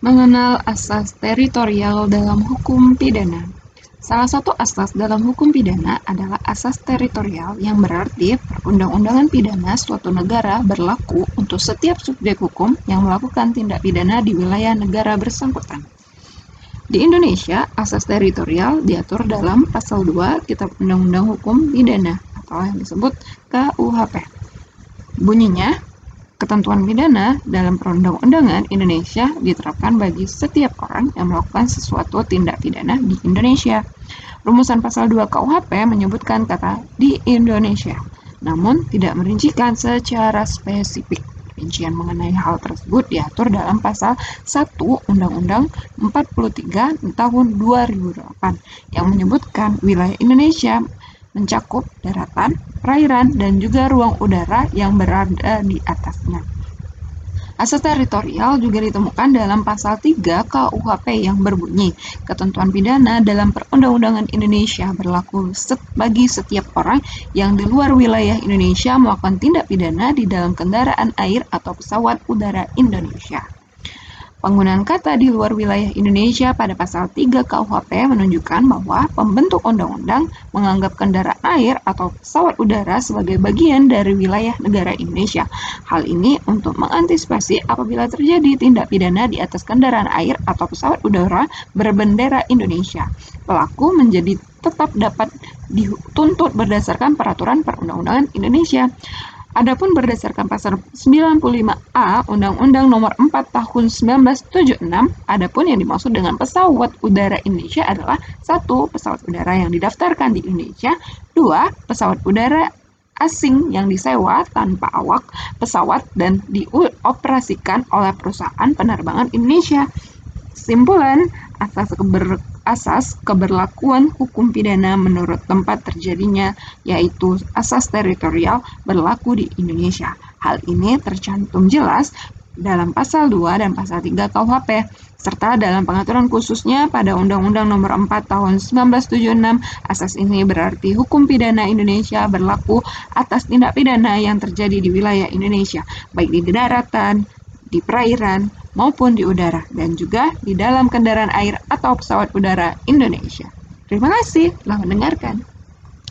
Mengenal asas teritorial dalam hukum pidana. Salah satu asas dalam hukum pidana adalah asas teritorial yang berarti perundang-undangan pidana suatu negara berlaku untuk setiap subjek hukum yang melakukan tindak pidana di wilayah negara bersangkutan. Di Indonesia, asas teritorial diatur dalam pasal 2 Kitab Undang-Undang Hukum Pidana atau yang disebut KUHP. Bunyinya, Ketentuan pidana dalam perundang-undangan Indonesia diterapkan bagi setiap orang yang melakukan sesuatu tindak pidana di Indonesia. Rumusan pasal 2 KUHP menyebutkan kata di Indonesia, namun tidak merincikan secara spesifik. Rincian mengenai hal tersebut diatur dalam pasal 1 Undang-Undang 43 tahun 2008 yang menyebutkan wilayah Indonesia mencakup daratan, perairan, dan juga ruang udara yang berada di atasnya. Asas teritorial juga ditemukan dalam pasal 3 KUHP yang berbunyi, ketentuan pidana dalam perundang-undangan Indonesia berlaku bagi setiap orang yang di luar wilayah Indonesia melakukan tindak pidana di dalam kendaraan air atau pesawat udara Indonesia. Penggunaan kata di luar wilayah Indonesia pada pasal 3 KUHP menunjukkan bahwa pembentuk undang-undang menganggap kendaraan air atau pesawat udara sebagai bagian dari wilayah negara Indonesia. Hal ini untuk mengantisipasi apabila terjadi tindak pidana di atas kendaraan air atau pesawat udara berbendera Indonesia. Pelaku menjadi tetap dapat dituntut berdasarkan peraturan perundang-undangan Indonesia. Adapun berdasarkan pasal 95A Undang-Undang Nomor 4 Tahun 1976, adapun yang dimaksud dengan pesawat udara Indonesia adalah satu pesawat udara yang didaftarkan di Indonesia, dua pesawat udara asing yang disewa tanpa awak pesawat dan dioperasikan oleh perusahaan penerbangan Indonesia. Simpulan, asas keber asas keberlakuan hukum pidana menurut tempat terjadinya, yaitu asas teritorial berlaku di Indonesia. Hal ini tercantum jelas dalam pasal 2 dan pasal 3 KUHP serta dalam pengaturan khususnya pada Undang-Undang Nomor 4 Tahun 1976. Asas ini berarti hukum pidana Indonesia berlaku atas tindak pidana yang terjadi di wilayah Indonesia, baik di daratan, di perairan, maupun di udara, dan juga di dalam kendaraan air atau pesawat udara Indonesia. Terima kasih telah mendengarkan.